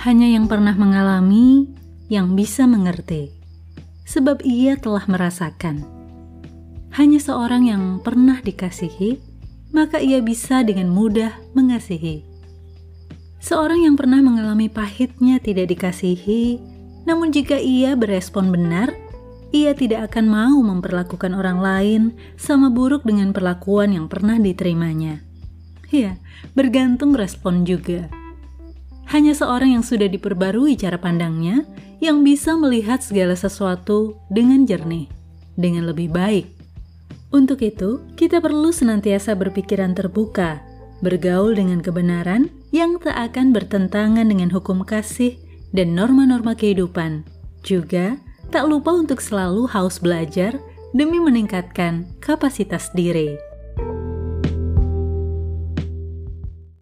Hanya yang pernah mengalami yang bisa mengerti, sebab ia telah merasakan. Hanya seorang yang pernah dikasihi, maka ia bisa dengan mudah mengasihi. Seorang yang pernah mengalami pahitnya tidak dikasihi, namun jika ia berespon benar, ia tidak akan mau memperlakukan orang lain sama buruk dengan perlakuan yang pernah diterimanya. Ya, bergantung respon juga. Hanya seorang yang sudah diperbarui cara pandangnya yang bisa melihat segala sesuatu dengan jernih, dengan lebih baik. Untuk itu, kita perlu senantiasa berpikiran terbuka, bergaul dengan kebenaran yang tak akan bertentangan dengan hukum kasih dan norma-norma kehidupan. Juga, tak lupa untuk selalu haus belajar demi meningkatkan kapasitas diri.